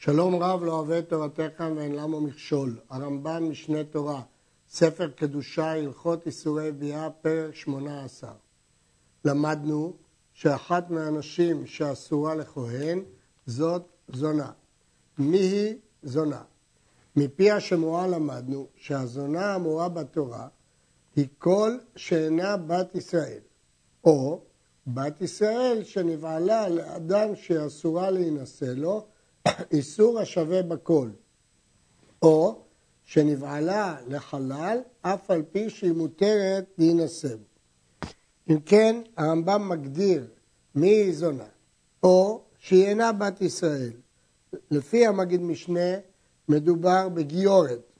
שלום רב לא אוהב את תורתך ואין למה מכשול. הרמב"ם משנה תורה, ספר קדושה, הלכות איסורי ביאה, פרק 18. למדנו שאחת מהנשים שאסורה לכהן זאת זונה. מי היא זונה? מפי השמועה למדנו שהזונה האמורה בתורה היא כל שאינה בת ישראל, או בת ישראל שנבעלה לאדם שאסורה להינשא לו, איסור השווה בכל, או שנבעלה לחלל אף על פי שהיא מותרת להינשא בו. אם כן, הרמב"ם מגדיר מי זונה, או שהיא אינה בת ישראל. לפי המגיד משנה מדובר בגיורת,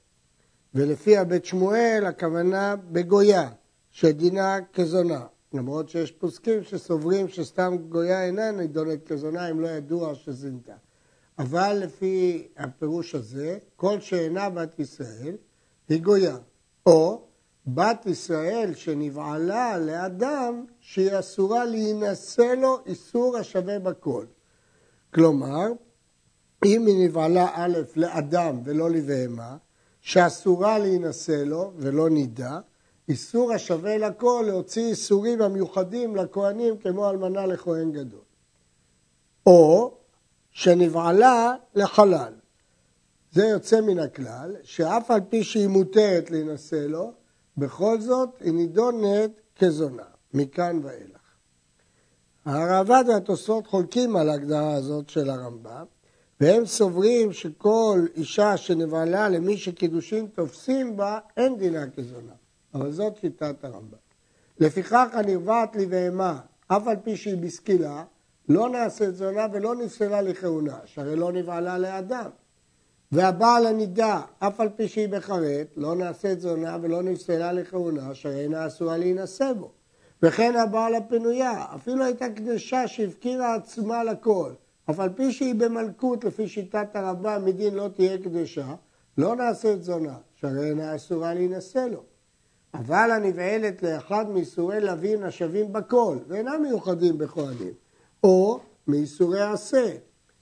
ולפי הבית שמואל הכוונה בגויה, שדינה כזונה. למרות שיש פוסקים שסוברים שסתם גויה אינה נידונת כזונה אם לא ידוע שזינתה. אבל לפי הפירוש הזה, כל שאינה בת ישראל היא גויה. או בת ישראל שנבעלה לאדם שהיא אסורה להינשא לו איסור השווה בכל. כלומר, אם היא נבעלה א' לאדם ולא לבהמה, שאסורה להינשא לו ולא נידה, איסור השווה לכל להוציא איסורים המיוחדים לכהנים כמו אלמנה לכהן גדול. או שנבעלה לחלל. זה יוצא מן הכלל, שאף על פי שהיא מותרת להינשא לו, בכל זאת היא נידונת כזונה, מכאן ואילך. הרעב"ד והתוספות חולקים על ההגדרה הזאת של הרמב"ם, והם סוברים שכל אישה שנבעלה למי שקידושין תופסים בה, אין דינה כזונה. אבל זאת שיטת הרמב"ם. לפיכך הנרבעת לבהמה, אף על פי שהיא בסקילה, לא נעשית זונה ולא נפסלה לכהונה, שהרי לא נבעלה לאדם. והבעל הנידה, אף על פי שהיא בחרט, לא נעשית זונה ולא נפסלה לכהונה, שהרי אינה אסורה להינשא בו. וכן הבעל הפנויה, אפילו הייתה קדשה שהפקירה עצמה לכל, אף על פי שהיא במלכות, לפי שיטת הרמב"ם, מדין לא תהיה קדשה, לא נעשית זונה, שהרי אינה אסורה להינשא לו. אבל הנבעלת לאחד מאיסורי לווים השווים בכל, ואינם מיוחדים בכהנים, או מאיסורי עשה.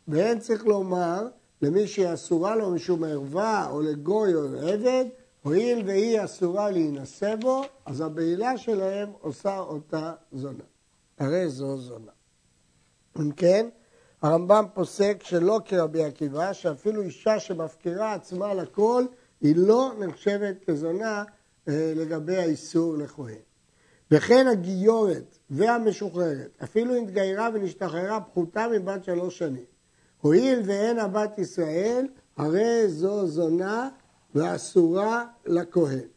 ואין צריך לומר למי שהיא אסורה לו משום ערווה, או לגוי או עבד, הואיל והיא אסורה להינשא בו, אז הבעילה שלהם עושה אותה זונה. הרי זו זונה. אם כן, הרמב"ם פוסק שלא כרבי עקיבא, שאפילו אישה שמפקירה עצמה לכל, היא לא נחשבת כזונה אה, לגבי האיסור לכהן. וכן הגיורת והמשוחררת, אפילו אם התגיירה ונשתחררה פחותה מבת שלוש שנים. הואיל ואין הבת ישראל, הרי זו זונה ואסורה לכהן.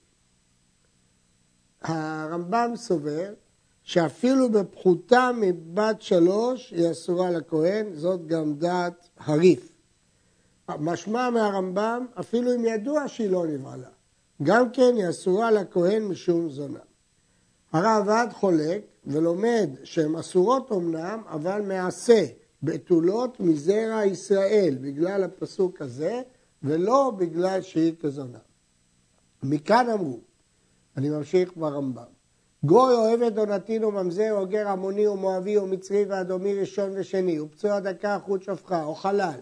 הרמב"ם סובר שאפילו בפחותה מבת שלוש היא אסורה לכהן, זאת גם דעת הריף. משמע מהרמב"ם, אפילו אם ידוע שהיא לא נבעלה. גם כן היא אסורה לכהן משום זונה. הרעב"ד חולק ולומד שהן אסורות אמנם, אבל מעשה, בתולות מזרע ישראל, בגלל הפסוק הזה, ולא בגלל שהיא כזונה. מכאן אמרו, אני ממשיך ברמב"ם, גוי אוהב את דונתין וממזר או גר עמוני או מואבי או מצרי ואדומי ראשון ושני ופצוע דקה חוט שפחה או חלל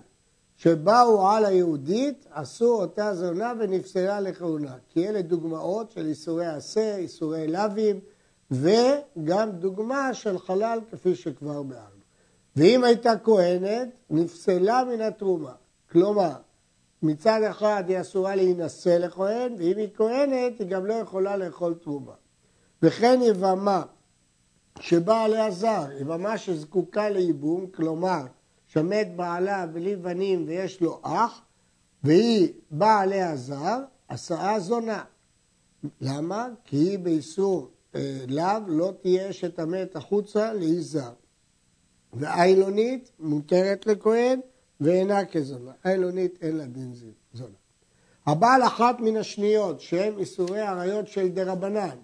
שבאו על היהודית, עשו אותה זונה ונפסלה לכהונה. כי אלה דוגמאות של איסורי עשה, איסורי לאווים, וגם דוגמה של חלל כפי שכבר ביארנו. ואם הייתה כהנת, נפסלה מן התרומה. כלומר, מצד אחד היא אסורה להינשא לכהן, ואם היא כהנת, היא גם לא יכולה לאכול תרומה. וכן יבמה שבאה עליה זר, יבמה שזקוקה לייבום, כלומר, שמת בעלה בלי בנים ויש לו אח, והיא באה עליה זר, הסעה זונה. למה? כי היא באיסור לאו לא תהיה שתמת החוצה לאי זר. והאילונית מותרת לכהן ואינה כזונה. האילונית אין לה דין זונה. הבעל אחת מן השניות שהם איסורי עריות של דרבנן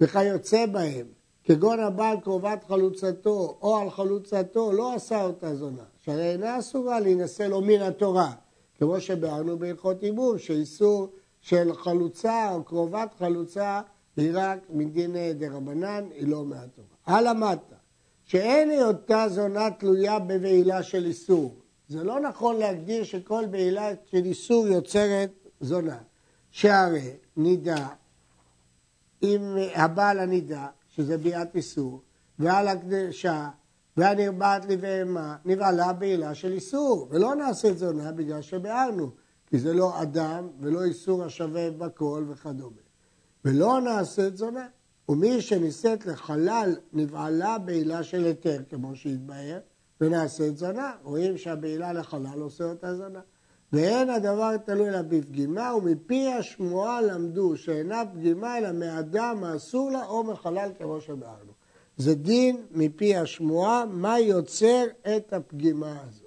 וכיוצא בהם כגון הבעל קרובת חלוצתו או על חלוצתו לא עשה אותה זונה. שהרי אינה אסורה להינשא לו מן התורה, כמו שביארנו בהלכות עיבור, שאיסור של חלוצה או קרובת חלוצה היא רק מדיני דרבנן, היא לא מהתורה. הלמדת, שאין היותה זונה תלויה בבעילה של איסור, זה לא נכון להגדיר שכל בעילה של איסור יוצרת זונה. שהרי נידה, אם הבעל הנידה, שזה ביאת איסור, ועל הקדשה, והנרבעת לבהמה, נבעלה בעילה של איסור, ולא נעשה זונה בגלל שביארנו, כי זה לא אדם ולא איסור השווה בכל וכדומה. ולא נעשית זונה. ומי שנישאת לחלל נבעלה בעילה של היתר, כמו שהתבהר, ונעשית זונה. רואים שהבעילה לחלל עושה אותה זונה. ואין הדבר תלוי לה בפגימה, ומפי השמועה למדו שאינה פגימה אלא מאדם האסור לה או מחלל כמו שבארנו. זה דין מפי השמועה, מה יוצר את הפגימה הזו.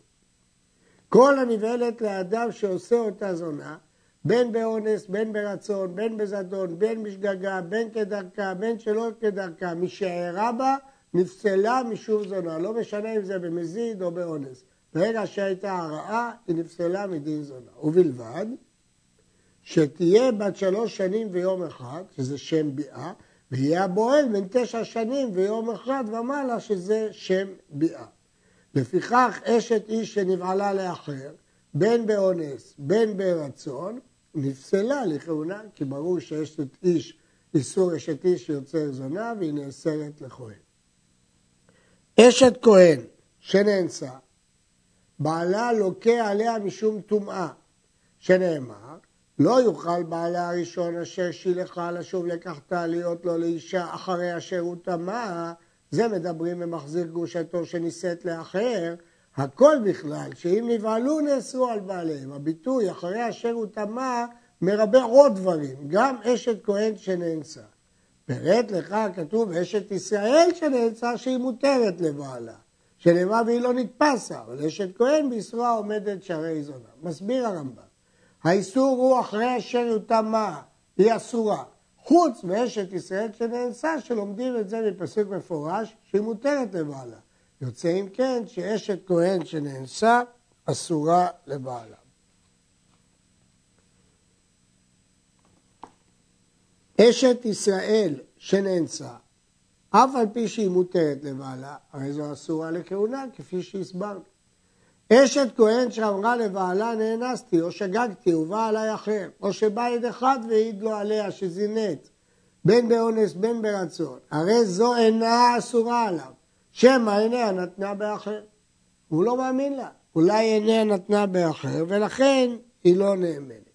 כל הנבהלת לאדם שעושה אותה זונה, בין באונס, בין ברצון, בין בזדון, בין בשגגה, בין כדרכה, בין שלא כדרכה, משערה בה, נפסלה משום זונה. לא משנה אם זה במזיד או באונס. ברגע שהייתה הרעה, היא נפסלה מדין זונה. ובלבד שתהיה בת שלוש שנים ויום אחד, שזה שם ביאה, ויהיה הבועל בין תשע שנים ויום אחד ומעלה, שזה שם ביאה. לפיכך אשת איש שנבעלה לאחר, בין באונס, בין ברצון, נפסלה לכהונה, כי ברור שאשת איש, איסור אשת איש שיוצר זונה, והיא נאסרת לכהן. אשת כהן שנאנסה, בעלה לוקה עליה משום טומאה, שנאמר, לא יוכל בעלה הראשון אשר שילחה לשוב לקחתה להיות לו לאישה אחרי אשר הוא טמא, זה מדברים במחזיר גרושתו שנישאת לאחר, הכל בכלל, שאם נבהלו נאסרו על בעליהם. הביטוי אחרי אשר הוא טמא מרבה עוד דברים, גם אשת כהן שנאנסה. פירט לך כתוב אשת ישראל שנאנסה שהיא מותרת לבעלה, שנאמר והיא לא נתפסה, אבל אשת כהן בישרה עומדת שערי זונה. מסביר הרמב"ם, האיסור הוא אחרי אשר הוא טמא, היא אסורה. חוץ מאשת ישראל שנאנסה, שלומדים את זה מפסוק מפורש, שהיא מותרת לבעלה. יוצא אם כן שאשת כהן שנאנסה, אסורה לבעלה. אשת ישראל שנאנסה, אף על פי שהיא מותרת לבעלה, הרי זו אסורה לכהונה, כפי שהסברנו. אשת כהן שאמרה לבעלה נאנסתי, או שגגתי, ובא עליי אחר, או שבא יד אחד והעיד לו עליה שזינית, בין באונס בין ברצון, הרי זו אינה אסורה עליו, שמא עיניה נתנה באחר. הוא לא מאמין לה, אולי עיניה נתנה באחר, ולכן היא לא נאמנת.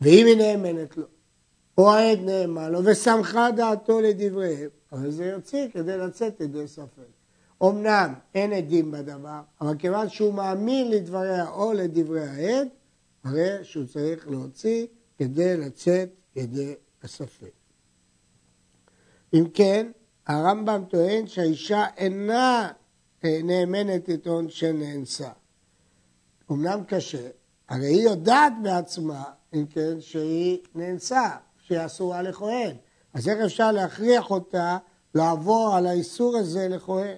ואם היא נאמנת לו, או העד נאמן לו, ושמחה דעתו לדבריהם, הרי זה יוציא כדי לצאת ידי ספק. אמנם אין עדים בדבר, אבל כיוון שהוא מאמין לדבריה או לדברי העד, הרי שהוא צריך להוציא כדי לצאת ידי הספק. אם כן, הרמב"ם טוען שהאישה אינה נאמנת לטעון שנאנסה. אמנם קשה, הרי היא יודעת בעצמה, אם כן, שהיא נאנסה, שהיא אסורה לכהן. אז איך אפשר להכריח אותה לעבור על האיסור הזה לכהן?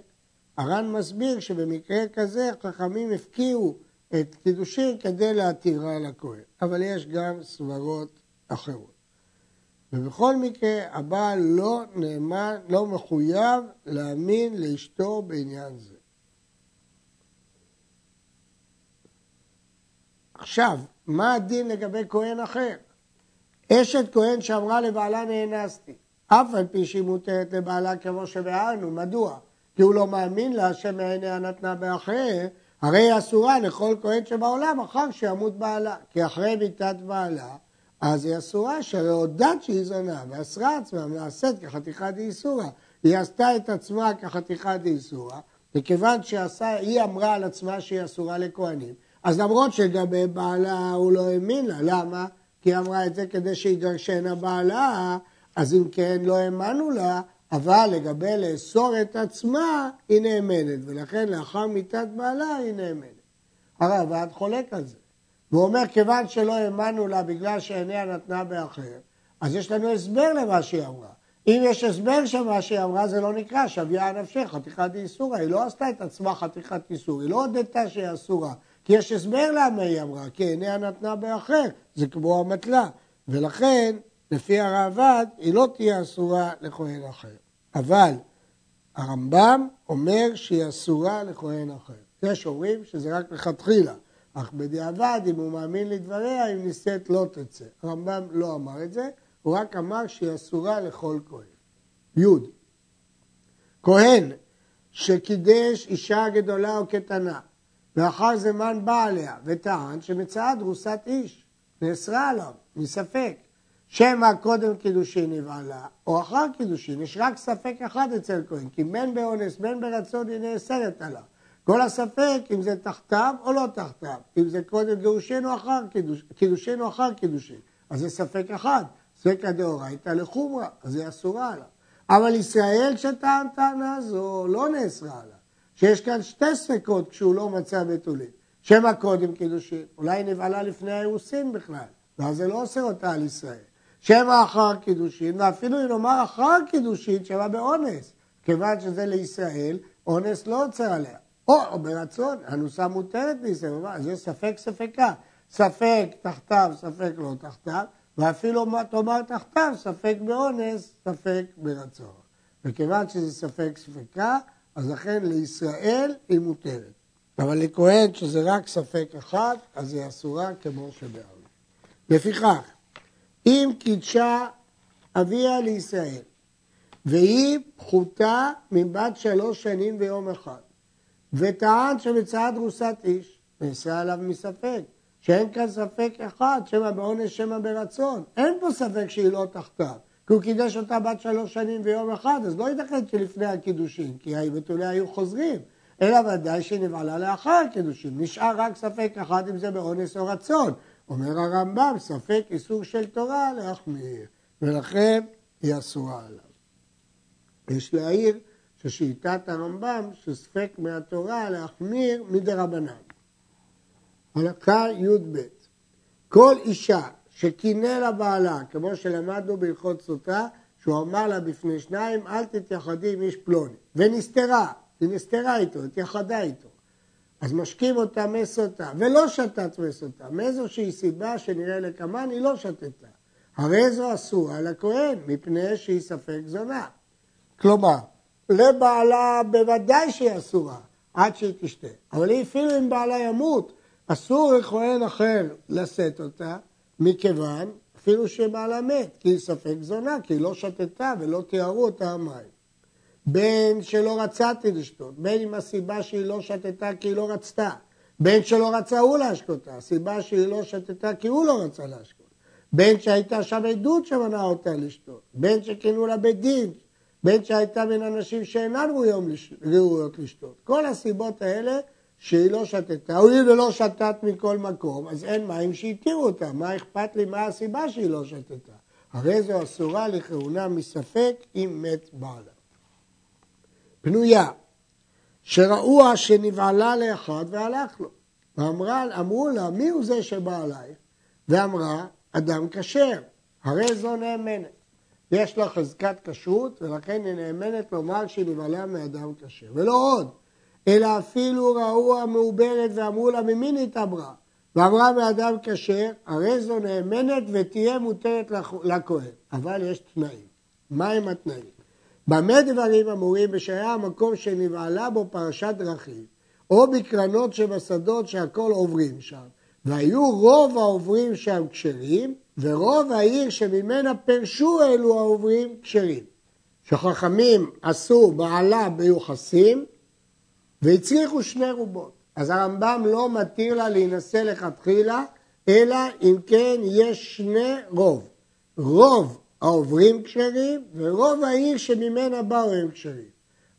הר"ן מסביר שבמקרה כזה חכמים הפקיעו את קידושין כדי להתירה לכהן, אבל יש גם סברות אחרות. ובכל מקרה הבעל לא נאמן, לא מחויב להאמין לאשתו בעניין זה. עכשיו, מה הדין לגבי כהן אחר? אשת כהן שאמרה לבעלה נאנסתי, אף על פי שהיא מותרת לבעלה כמו שביארנו, מדוע? כי הוא לא מאמין לה שמעיניה נתנה באחר, הרי היא אסורה לכל כהן שבעולם אחר שימות בעלה. כי אחרי מיתת בעלה, אז היא אסורה, שהרי הודעת שהיא זונה, ואסרה עצמה, נעשית כחתיכה דאיסורה. היא עשתה את עצמה כחתיכה דאיסורה, וכיוון שהיא אמרה על עצמה שהיא אסורה לכהנים, אז למרות שלגבי בעלה הוא לא האמין לה, למה? כי היא אמרה את זה כדי שיגרשנה בעלה, אז אם כן לא האמנו לה, אבל לגבי לאסור את עצמה, היא נאמנת, ולכן לאחר מיתת בעלה היא נאמנת. הרב חולק על זה. והוא אומר, כיוון שלא האמנו לה בגלל שעיניה נתנה באחר, אז יש לנו הסבר למה שהיא אמרה. אם יש הסבר של מה שהיא אמרה, זה לא נקרא שוויה נפשך, חתיכת איסורה. היא לא עשתה את עצמה חתיכת איסור, היא לא הודתה שהיא אסורה. כי יש הסבר למה היא אמרה, כי עיניה נתנה באחר, זה כמו המטלה. ולכן לפי הראב"ד, היא לא תהיה אסורה לכהן אחר. אבל הרמב"ם אומר שהיא אסורה לכהן אחר. יש אומרים שזה רק לכתחילה, אך בדיעבד, אם הוא מאמין לדבריה, אם נישאת לא תצא. הרמב"ם לא אמר את זה, הוא רק אמר שהיא אסורה לכל כהן. י. כהן שקידש אישה גדולה או קטנה, ואחר זמן בא עליה, וטען שמצאה דרוסת איש, נאסרה עליו, מספק. שמא קודם קידושין נבעלה, או אחר קידושין, יש רק ספק אחד אצל כהן, כי בין באונס, בין ברצון היא נאסרת עליו. כל הספק אם זה תחתיו או לא תחתיו, אם זה קודם גירושין או אחר קידוש, אחר קידושין, אז זה ספק אחד, ספקא דאורייתא לחומרא, אז היא אסורה עליו. אבל ישראל שטען טענה זו לא נאסרה עליו, שיש כאן שתי ספקות כשהוא לא מצא בתולין. שמא קודם קידושין, אולי נבעלה לפני האירוסין בכלל, ואז זה לא אוסר אותה על ישראל. שמא אחר קידושין, ואפילו אם נאמר אחר קידושין, שמא באונס, כיוון שזה לישראל, אונס לא עוצר עליה. או ברצון, הנוסה מותרת אז יש ספק ספקה. ספק תחתיו, ספק לא תחתיו, ואפילו מה תאמר תחתיו, ספק באונס, ספק ברצון. וכיוון שזה ספק ספקה, אז לכן לישראל היא מותרת. אבל לכהן שזה רק ספק אחד, אז היא אסורה כמו שבארץ. לפיכך, אם קידשה אביה לישראל, והיא פחותה מבת שלוש שנים ויום אחד, וטען שמצאה דרוסת איש, נעשה עליו מספק, שאין כאן ספק אחד, שמא בעונש שמא ברצון. אין פה ספק שהיא לא תחתיו, כי הוא קידש אותה בת שלוש שנים ויום אחד, אז לא ייתכן שלפני הקידושין, כי בתוליה היו חוזרים, אלא ודאי שנבעלה לאחר הקידושין. נשאר רק ספק אחד אם זה באונס או רצון. אומר הרמב"ם, ספק איסור של תורה להחמיר, ולכן היא אסורה עליו. יש להעיר ששיטת הרמב"ם שספק מהתורה להחמיר מדרבנן. הלכה י"ב כל אישה שקינא לבעלה, כמו שלמדנו בהלכות סוטה, שהוא אמר לה בפני שניים, אל תתייחדי עם איש פלוני, ונסתרה, היא נסתרה איתו, התייחדה איתו. אז משקים אותה מסוטה, ולא שתת מסוטה, מאיזושהי סיבה שנראה לקמן, היא לא שתתה. הרי זו אסורה לכהן, מפני שהיא ספק זונה. כלומר, לבעלה בוודאי שהיא אסורה, עד שהיא תשתה. אבל אפילו אם בעלה ימות, אסור לכהן אחר לשאת אותה, מכיוון, אפילו שבעלה מת, כי היא ספק זונה, כי היא לא שתתה ולא תיארו אותה המים. בין שלא רצתי לשתות, בין עם הסיבה שהיא לא שתתה כי היא לא רצתה, בין שלא רצה הוא להשקותה, הסיבה שהיא לא שתתה כי הוא לא רצה להשקות, בין שהייתה שם עדות שמנעה אותה לשתות, בין שכינו לה בית דין, בין שהייתה בין אנשים שאינן ראויות לשתות. כל הסיבות האלה שהיא לא שתתה, הואיל ולא שתת מכל מקום, אז אין מים שהתירו אותה, מה אכפת לי מה הסיבה שהיא לא שתתה? הרי זו אסורה לכהונה מספק אם מת בעלה. פנויה, שראוה שנבעלה לאחד והלך לו. ואמרו לה, מי הוא זה שבא עלייך? ואמרה, אדם כשר, הרי זו נאמנת. יש לה חזקת כשרות, ולכן היא נאמנת לומר שהיא נבעלה מאדם כשר. ולא עוד, אלא אפילו ראו המעוברת ואמרו לה, ממי נתעברה? ואמרה מאדם כשר, הרי זו נאמנת ותהיה מותרת לכהן. אבל יש תנאים. מהם התנאים? במה דברים אמורים בשהיה המקום שנבעלה בו פרשת דרכים, או בקרנות שבשדות שהכל עוברים שם, והיו רוב העוברים שם כשרים, ורוב העיר שממנה פרשו אלו העוברים כשרים. שחכמים עשו בעלה ביוחסים והצליחו שני רובות. אז הרמב"ם לא מתיר לה להינשא לכתחילה, אלא אם כן יש שני רוב. רוב העוברים כשרים, ורוב העיר שממנה באו הם כשרים.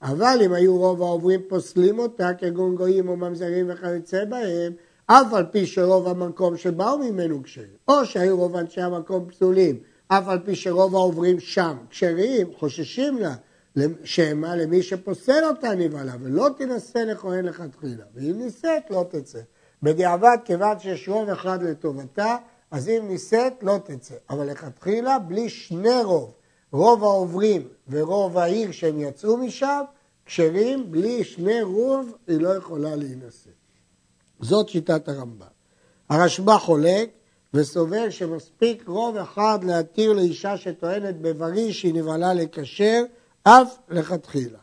אבל אם היו רוב העוברים פוסלים אותה, כגון גויים או ממזרים וכיוצא בהם, אף על פי שרוב המקום שבאו ממנו כשרים, או שהיו רוב אנשי המקום פסולים, אף על פי שרוב העוברים שם כשרים, חוששים לה, שמא למי שפוסל אותה נבהלה, ולא תינשא לכהן לכתחילה, ואם נישאת לא תצא. בדיעבד, כיוון שיש רוב אחד לטובתה, אז אם נישאת לא תצא. אבל לכתחילה בלי שני רוב, רוב העוברים ורוב העיר שהם יצאו משם, כשרים, בלי שני רוב היא לא יכולה להינשא. זאת שיטת הרמב"ם. הרשב"א חולק וסובר שמספיק רוב אחד להתיר לאישה שטוענת בבריא שהיא נבהלה לקשר, אף לכתחילה.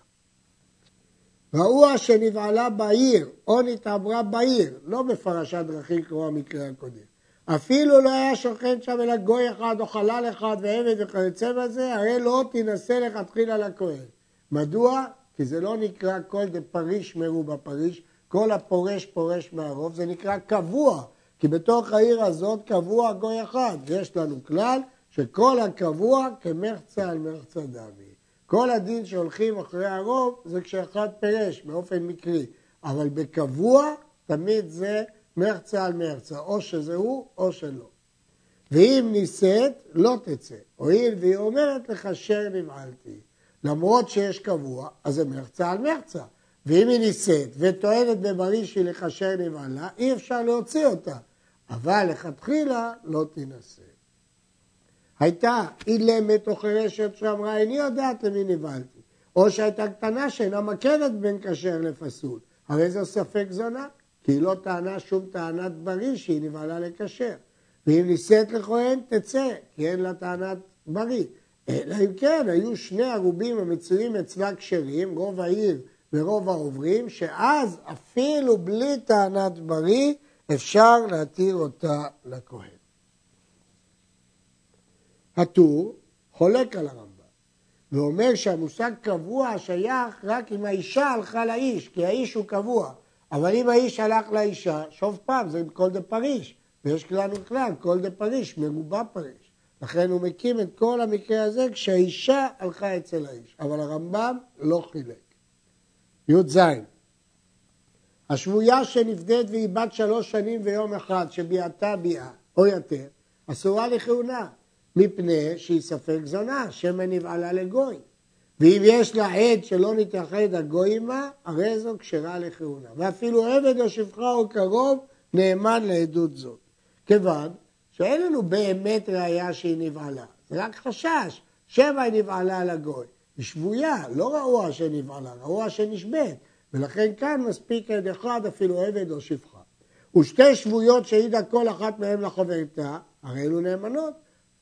ראו שנבעלה בעיר או נתעברה בעיר, לא בפרשת דרכים כמו המקרה הקודם. אפילו לא היה שוכן שם אלא גוי אחד או חלל אחד ועבד וכיוצא בזה, הרי לא תינשא לכתחילה לכהן. מדוע? כי זה לא נקרא כל דפריש מרובה פריש, כל הפורש פורש מהרוב, זה נקרא קבוע, כי בתוך העיר הזאת קבוע גוי אחד. יש לנו כלל שכל הקבוע כמחצה על מחצה דמי. כל הדין שהולכים אחרי הרוב זה כשאחד פירש באופן מקרי, אבל בקבוע תמיד זה מרצה על מרצה, או שזה הוא או שלא. ואם נישאת, לא תצא. הואיל והיא אומרת לך שר נבעלתי. למרות שיש קבוע, אז זה מרצה על מרצה. ואם היא נישאת וטוענת בבריא שהיא לכשר נבעלה, אי אפשר להוציא אותה. אבל לכתחילה לא תינשא. הייתה אילמת או חירשת שאמרה, איני יודעת למי נבהלתי. או שהייתה קטנה שאינה מכרת בין כשר לפסול. הרי זו ספק זונה, כי היא לא טענה שום טענת בריא שהיא נבהלה לכשר. ואם נישאת לכהן, תצא, כי אין לה טענת בריא. אלא אם כן, היו שני ערובים המצויים אצלה כשרים, רוב העיר ורוב העוברים, שאז אפילו בלי טענת בריא, אפשר להתיר אותה לכהן. הטור חולק על הרמב"ם ואומר שהמושג קבוע שייך רק אם האישה הלכה לאיש, כי האיש הוא קבוע. אבל אם האיש הלך לאישה, שוב פעם, זה כל דה פריש, ויש כלל וכלל, כל דה פריש, מרובה פריש. לכן הוא מקים את כל המקרה הזה כשהאישה הלכה אצל האיש. אבל הרמב"ם לא חילק. י"ז השבויה שנפדית והיא בת שלוש שנים ויום אחד שביעתה ביעה או יותר, אסורה לכהונה. מפני שהיא ספק זונה, שמא נבעלה לגוי. ואם יש לה עד שלא נתייחד הגוי עמה, הרי זו כשרה לכהונה. ואפילו עבד או שפחה או קרוב נאמן לעדות זאת. כיוון שאין לנו באמת ראייה שהיא נבעלה, זה רק חשש, שמא היא נבעלה לגוי. היא שבויה, לא ראוה שנבעלה, ראוה שנשבית. ולכן כאן מספיק עד אחד, אפילו עבד או שפחה. ושתי שבויות שהעידה כל אחת מהן לחברתה, הרי אלו נאמנות.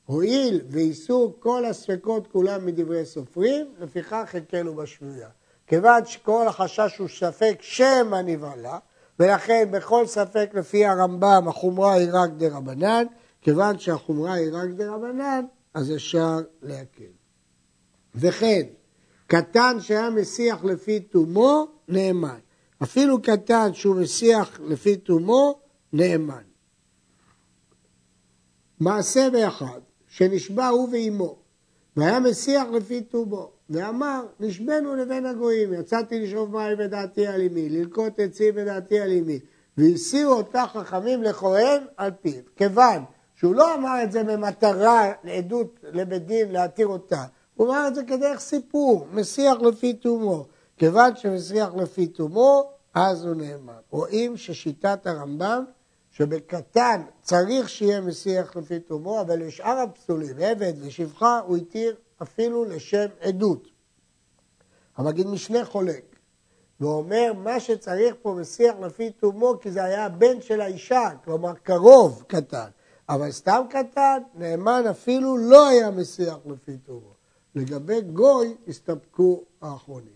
הואיל וייסעו כל הספקות כולם מדברי סופרים, לפיכך הקלו בשבויה. כיוון שכל החשש הוא ספק שמא נבהלה, ולכן בכל ספק לפי הרמב"ם החומרה היא רק דה רבנן, כיוון שהחומרה היא רק דה רבנן, אז אפשר להקל. וכן, קטן שהיה מסיח לפי תומו, נאמן. אפילו קטן שהוא מסיח לפי תומו, נאמן. מעשה באחד, שנשבע הוא ואימו, והיה מסיח לפי טובו, ואמר, נשבנו לבין הגויים, יצאתי לשאוב מים בדעתי על אמי, ללקוט עצים בדעתי על אמי, והסירו אותה חכמים לכהן על פיו. כיוון שהוא לא אמר את זה במטרה לעדות לבית דין להתיר אותה, הוא אמר את זה כדרך סיפור, מסיח לפי תומו. כיוון שמסיח לפי תומו, אז הוא נאמר. רואים ששיטת הרמב"ם שבקטן צריך שיהיה מסיח לפי תומו, אבל לשאר הפסולים, עבד ושפחה, הוא התיר אפילו לשם עדות. המגיד משנה חולק, ואומר מה שצריך פה מסיח לפי תומו, כי זה היה הבן של האישה, כלומר קרוב קטן, אבל סתם קטן, נאמן אפילו לא היה מסיח לפי תומו. לגבי גוי הסתפקו האחרונים.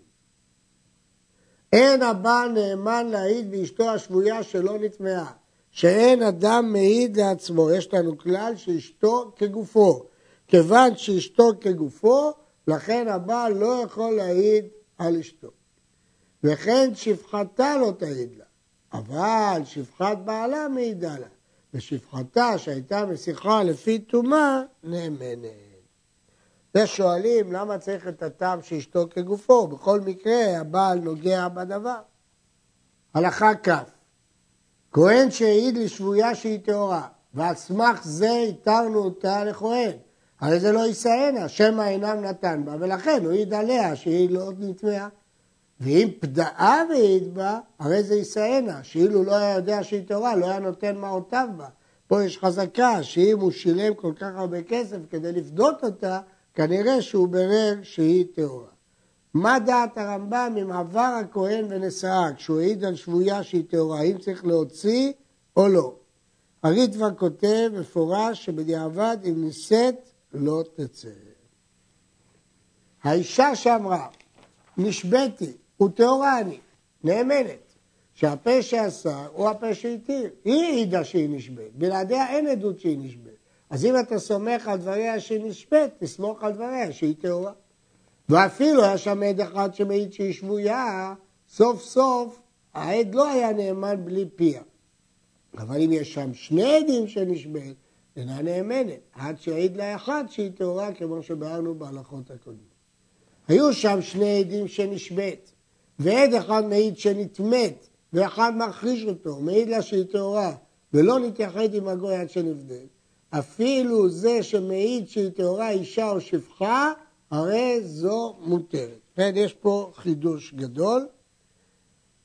אין הבא נאמן להעיד באשתו השבויה שלא נטמעה. שאין אדם מעיד לעצמו. יש לנו כלל שאשתו כגופו. כיוון שאשתו כגופו, לכן הבעל לא יכול להעיד על אשתו. וכן שפחתה לא תעיד לה, אבל שפחת בעלה מעידה לה, ושפחתה שהייתה משיחה לפי טומאה נאמנת. ושואלים למה צריך את הטעם שאשתו כגופו, בכל מקרה הבעל נוגע בדבר. הלכה כ' כהן שהעיד לשבויה שהיא טהורה, ועל סמך זה התרנו אותה לכהן. הרי זה לא ישאנה, שמא אינם נתן בה, ולכן הוא העיד עליה שהיא לא נטמעה. ואם פדאה והעיד בה, הרי זה ישאנה, שאילו לא היה יודע שהיא טהורה, לא היה נותן מעותיו בה. פה יש חזקה שאם הוא שילם כל כך הרבה כסף כדי לפדות אותה, כנראה שהוא ברר שהיא טהורה. מה דעת הרמב"ם אם עבר הכהן ונשאה כשהוא העיד על שבויה שהיא טהורה, האם צריך להוציא או לא? הריטב"א כותב מפורש שבדיעבד אם נישאת לא תצא. האישה שאמרה, נשבתי הוא טהורה אני, נאמנת. שהפה שעשה הוא הפה שהתיר. היא העידה שהיא נשבית, בלעדיה אין עדות שהיא נשבית. אז אם אתה סומך על דבריה נשבית, תסמוך על דבריה שהיא טהורה. ואפילו היה שם עד אחד שמעיד שהיא שבויה, סוף סוף העד לא היה נאמן בלי פיה. אבל אם יש שם שני עדים שנשבית, אינה נאמנת, עד שיעיד לה אחד שהיא טהורה, כמו שביארנו בהלכות הקודמות. היו שם שני עדים שנשבית, ועד אחד מעיד שנטמאת, ואחד מכחיש אותו, מעיד לה שהיא טהורה, ולא נתייחד עם הגוי עד שנבדל. אפילו זה שמעיד שהיא טהורה אישה או שפחה, הרי זו מותרת. כן, יש פה חידוש גדול,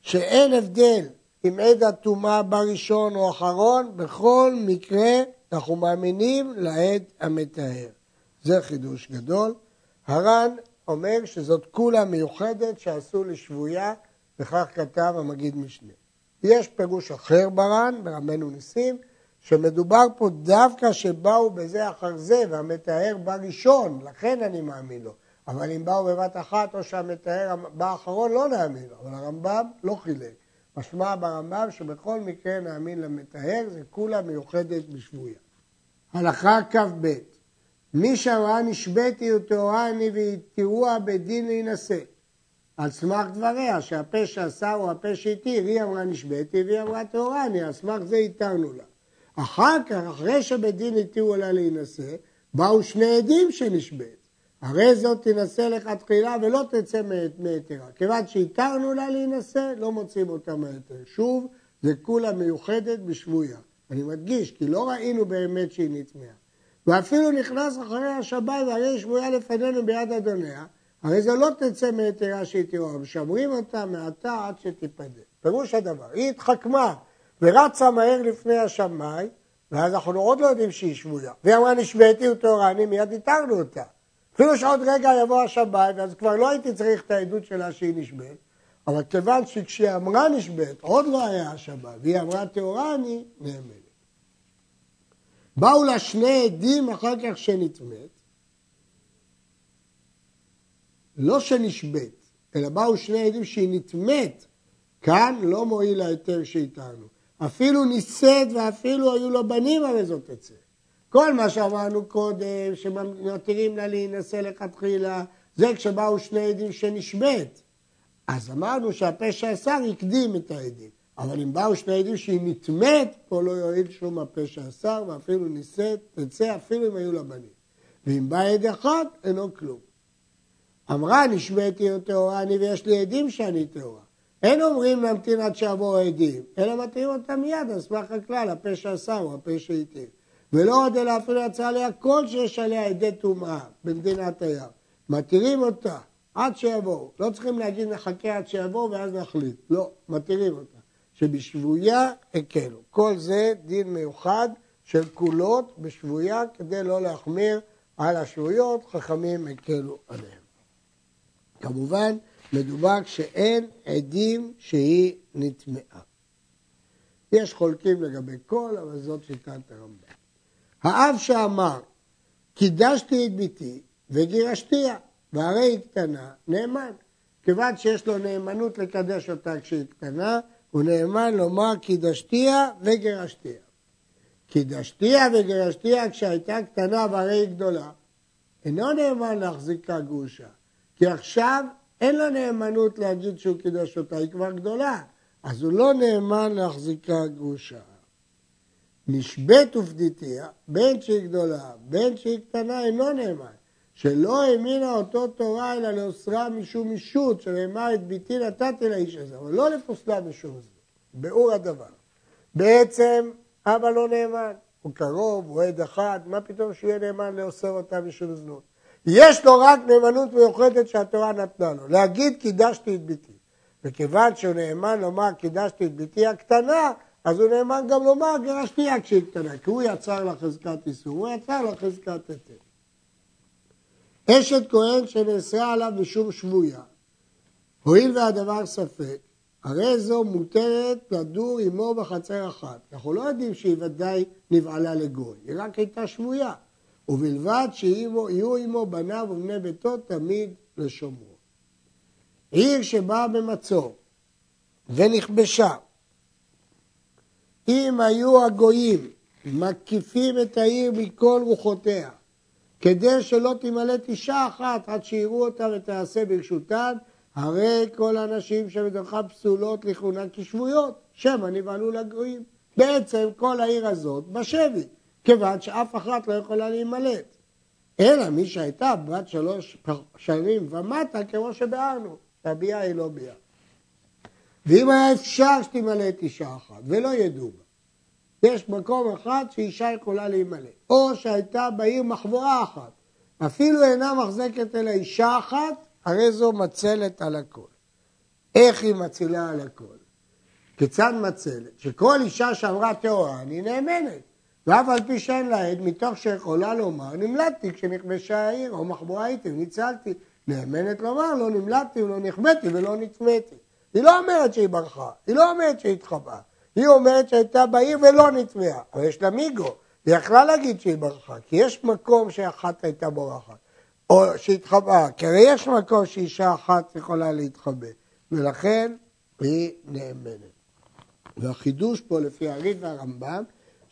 שאין הבדל אם עד הטומאה בראשון או אחרון, בכל מקרה אנחנו מאמינים לעד המטהר. זה חידוש גדול. הר"ן אומר שזאת כולה מיוחדת שעשו לשבויה, וכך כתב המגיד משנה. יש פירוש אחר בר"ן, ברמנו ניסים, שמדובר פה דווקא שבאו בזה אחר זה, והמטהר בא ראשון, לכן אני מאמין לו. אבל אם באו בבת אחת, או שהמטהר בא אחרון, לא נאמין לו. אבל הרמב"ם לא חילק. משמע ברמב"ם שבכל מקרה נאמין למטהר, זה כולה מיוחדת בשבויה. הלכה כ"ב מי שאמרה נשבתי וטהורה אני ויתירוה בדין להינשא. על סמך דבריה, שהפה שעשה הוא הפה שהתיר, היא אמרה נשבתי והיא אמרה טהורה אני, על סמך זה התרנו לה. אחר כך, אחרי שבדין התירו לה להינשא, באו שני עדים שנשבית. הרי זאת תינשא לכתחילה ולא תצא מהיתרה. כיוון שהתרנו לה להינשא, לא מוצאים אותה מהיתר. שוב, זה כולה מיוחדת בשבויה. אני מדגיש, כי לא ראינו באמת שהיא נטמעה. ואפילו נכנס אחרי השבת והרי שבויה לפנינו ביד אדוניה, הרי זה לא תצא מהיתרה שהיא תראו, משמרים אותה מעתה עד שתיפדה. פירוש הדבר, היא התחכמה ורצה מהר לפני השמאי, ואז אנחנו עוד לא יודעים שהיא שבויה. והיא אמרה נשבעתי וטהורני, מיד התרנו אותה. אפילו שעוד רגע יבוא השבת, ואז כבר לא הייתי צריך את העדות שלה שהיא נשבעת, אבל כיוון שכשהיא אמרה נשבעת, עוד לא היה השבת, והיא אמרה טהורני, נאמנת. באו לה שני עדים אחר כך שנטמאת, לא שנשבית, אלא באו שני עדים שהיא נטמאת, כאן לא מועיל ההיתר שאיתנו. אפילו נישאת ואפילו היו לו בנים, הרי זאת תצא. כל מה שאמרנו קודם, שמתירים לה להינשא לכתחילה, זה כשבאו שני עדים שנשבית. אז אמרנו שהפשע השר הקדים את העדים. אבל אם באו שני עדים שהיא נטמאת, פה לא יועיל שום הפשע השר, ואפילו נישאת, תצא אפילו אם היו לה בנים. ואם בא עד אחד, אינו כלום. אמרה נשבעתי טהורה אני ויש לי עדים שאני טהורה. אין אומרים להמתין עד שיעבור העדים, אלא מתאים אותם מיד על סמך הכלל, הפה שעשה הוא הפה שהתיר. ולא עוד אלא אפילו יצא עליה כל שיש עליה עדי טומאה במדינת הים. מתירים אותה עד שיבואו. לא צריכים להגיד נחכה עד שיבואו ואז נחליט. לא, מתירים אותה. שבשבויה הקלו. כל זה דין מיוחד של כולות בשבויה כדי לא להחמיר על השבויות, חכמים הקלו עליהם. כמובן, מדובר כשאין עדים שהיא נטמעה. יש חולקים לגבי כל, אבל זאת שיטת הרמב"ם. האב שאמר, קידשתי את ביתי וגירשתיה, והרי היא קטנה, נאמן. כיוון שיש לו נאמנות לקדש אותה כשהיא קטנה, הוא נאמן לומר קידשתיה וגירשתיה. קידשתיה וגירשתיה כשהייתה קטנה והרי היא גדולה. אינו נאמן להחזיקה גרושה, כי עכשיו אין לו נאמנות להגיד שהוא קידש אותה, היא כבר גדולה, אז הוא לא נאמן להחזיקה גרושה. נשבית ופדיתיה, בין שהיא גדולה, בין שהיא קטנה, אינו נאמן. שלא האמינה אותו תורה אלא לאוסרה משום אישות, שנאמר את ביתי נתתי לאיש הזה, אבל לא לפוסלה משום זה. באור הדבר. בעצם אבא לא נאמן, הוא קרוב, הוא עד אחד, מה פתאום שהוא יהיה נאמן לאוסר אותה משום זנות. יש לו רק נאמנות מיוחדת שהתורה נתנה לו, להגיד קידשתי את ביתי. וכיוון שהוא נאמן לומר קידשתי את ביתי הקטנה, אז הוא נאמן גם לומר גירשתי כשהיא קטנה, כי הוא יצר לה חזקת איסור, הוא יצר לה חזקת היתר. אשת כהן שנאסרה עליו משום שבויה, הואיל והדבר ספק, הרי זו מותרת לדור עמו בחצר אחת. אנחנו לא יודעים שהיא ודאי נבעלה לגוי, היא רק הייתה שבויה. ובלבד שיהיו עמו בניו ובני ביתו תמיד לשומרו. עיר שבאה במצור ונכבשה, אם היו הגויים מקיפים את העיר מכל רוחותיה, כדי שלא תימלט אישה אחת עד שיראו אותה ותעשה ברשותן, הרי כל הנשים שבדרכה פסולות לכהונה כשבויות, שמא נבהלו לגויים. בעצם כל העיר הזאת בשבי, כיוון שאף אחת לא יכולה להימלט. אלא מי שהייתה בת שלוש שנים ומטה, כמו שביארנו, שהביאה היא לא ביאה. ואם היה אפשר שתימלט אישה אחת, ולא ידעו בה, יש מקום אחד שאישה יכולה להימלט, או שהייתה בעיר מחבורה אחת, אפילו אינה מחזקת אלא אישה אחת, הרי זו מצלת על הכל. איך היא מצילה על הכל? כיצד מצלת? שכל אישה שאמרה טהורה, אני נאמנת. ואף על פי שאין לה עד, מתוך שיכולה לומר, נמלטתי כשנכבשה העיר, או מחבורה הייתי וניצלתי. נאמנת לומר, לא נמלטתי ולא נכבדתי ולא נטמאתי. היא לא אומרת שהיא ברחה, היא לא אומרת שהיא התחבאה. היא אומרת שהייתה בעיר ולא נטמעה, אבל יש לה מיגו. היא יכלה להגיד שהיא ברחה, כי יש מקום שאחת הייתה בורחת, או שהתחבאה, כי הרי יש מקום שאישה אחת יכולה להתחבא, ולכן היא נאמנת. והחידוש פה לפי הריד והרמב"ם,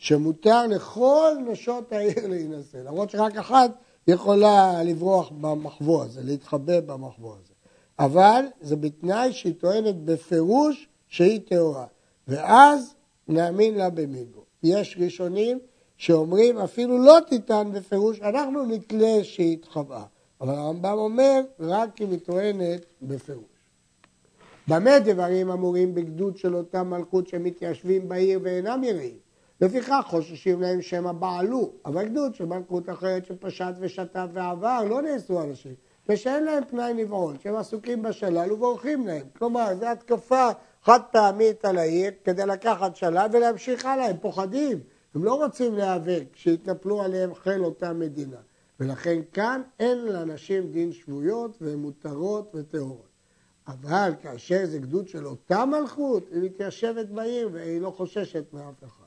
שמותר לכל נשות העיר להינשא, למרות שרק אחת יכולה לברוח במחבוא הזה, להתחבא במחבוא הזה. אבל זה בתנאי שהיא טוענת בפירוש שהיא טהורה, ואז נאמין לה במיגו. יש ראשונים שאומרים אפילו לא תיתן בפירוש, אנחנו נתלה שהיא התחבאה. אבל הרמב"ם אומר רק אם היא טוענת בפירוש. במה דברים אמורים בגדוד של אותה מלכות שמתיישבים בעיר ואינם יראים? לפיכך חוששים להם שמא בעלו, אבל גדוד של מלכות אחרת שפשט ושתף ועבר לא נעשו אנשים, ושאין להם פנאי נבעול, שהם עסוקים בשלל ובורחים להם. כלומר, זו התקפה חד פעמית על העיר כדי לקחת שלל ולהמשיך הלאה, הם פוחדים, הם לא רוצים להיאבק שיתנפלו עליהם חיל אותה מדינה. ולכן כאן אין לנשים דין שבויות והן מותרות וטהורות. אבל כאשר זה גדוד של אותה מלכות, היא מתיישבת בעיר והיא לא חוששת מאף אחד.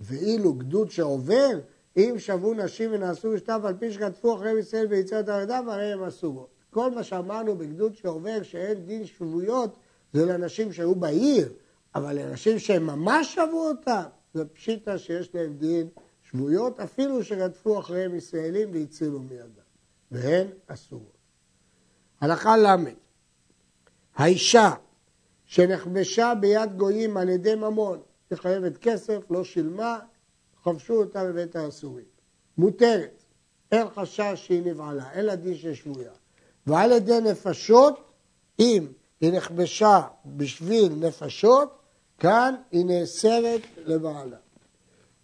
ואילו גדוד שעובר, אם שבו נשים ונעשו משתף על פי שכתפו אחרי ישראל ויציאת הרדם, הרי הם אסורות. כל מה שאמרנו בגדוד שעובר, שאין דין שבויות, זה לאנשים שהיו בעיר, אבל לאנשים שהם ממש שבו אותם, זה פשיטה שיש להם דין שבויות, אפילו שרדפו אחריהם ישראלים והצילו מידם, והן אסורות. הלכה ל' האישה שנכבשה ביד גויים על ידי ממון, היא חייבת כסף, לא שילמה, חבשו אותה בבית האסורים. מותרת, אין חשש שהיא נבעלה, אין לה דין של שבויה. ועל ידי נפשות, אם היא נכבשה בשביל נפשות, כאן היא נאסרת לבעלה.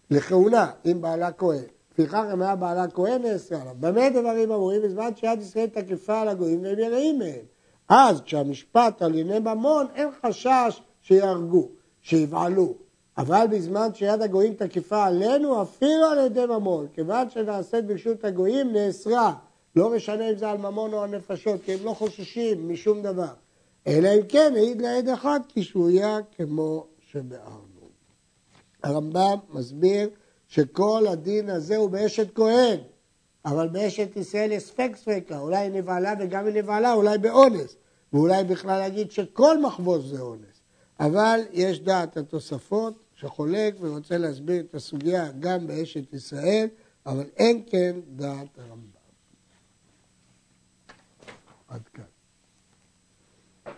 לכהונה, אם בעלה כהן. לפיכך אם היה בעלה כהן נאסר עליו. במה דברים אמורים? בזמן שיד ישראל תקפה על הגויים והם יראים מהם. אז כשהמשפט על ענייני ממון, אין חשש שיהרגו, שיבעלו. אבל בזמן שיד הגויים תקיפה עלינו, אפילו על ידי ממון, כיוון שנעשית ברשות הגויים, נאסרה. לא משנה אם זה על ממון או על נפשות, כי הם לא חוששים משום דבר. אלא אם כן העיד לעד אחד כשבויה כמו שבארנו. הרמב"ם מסביר שכל הדין הזה הוא באשת כהן, אבל באשת ישראל יש ספק ספקה, אולי היא נבהלה וגם היא נבהלה, אולי באונס, ואולי בכלל להגיד שכל מחבוש זה אונס. אבל יש דעת התוספות שחולק ורוצה להסביר את הסוגיה גם באשת ישראל, אבל אין כן דעת הרמב"ם. עד כאן.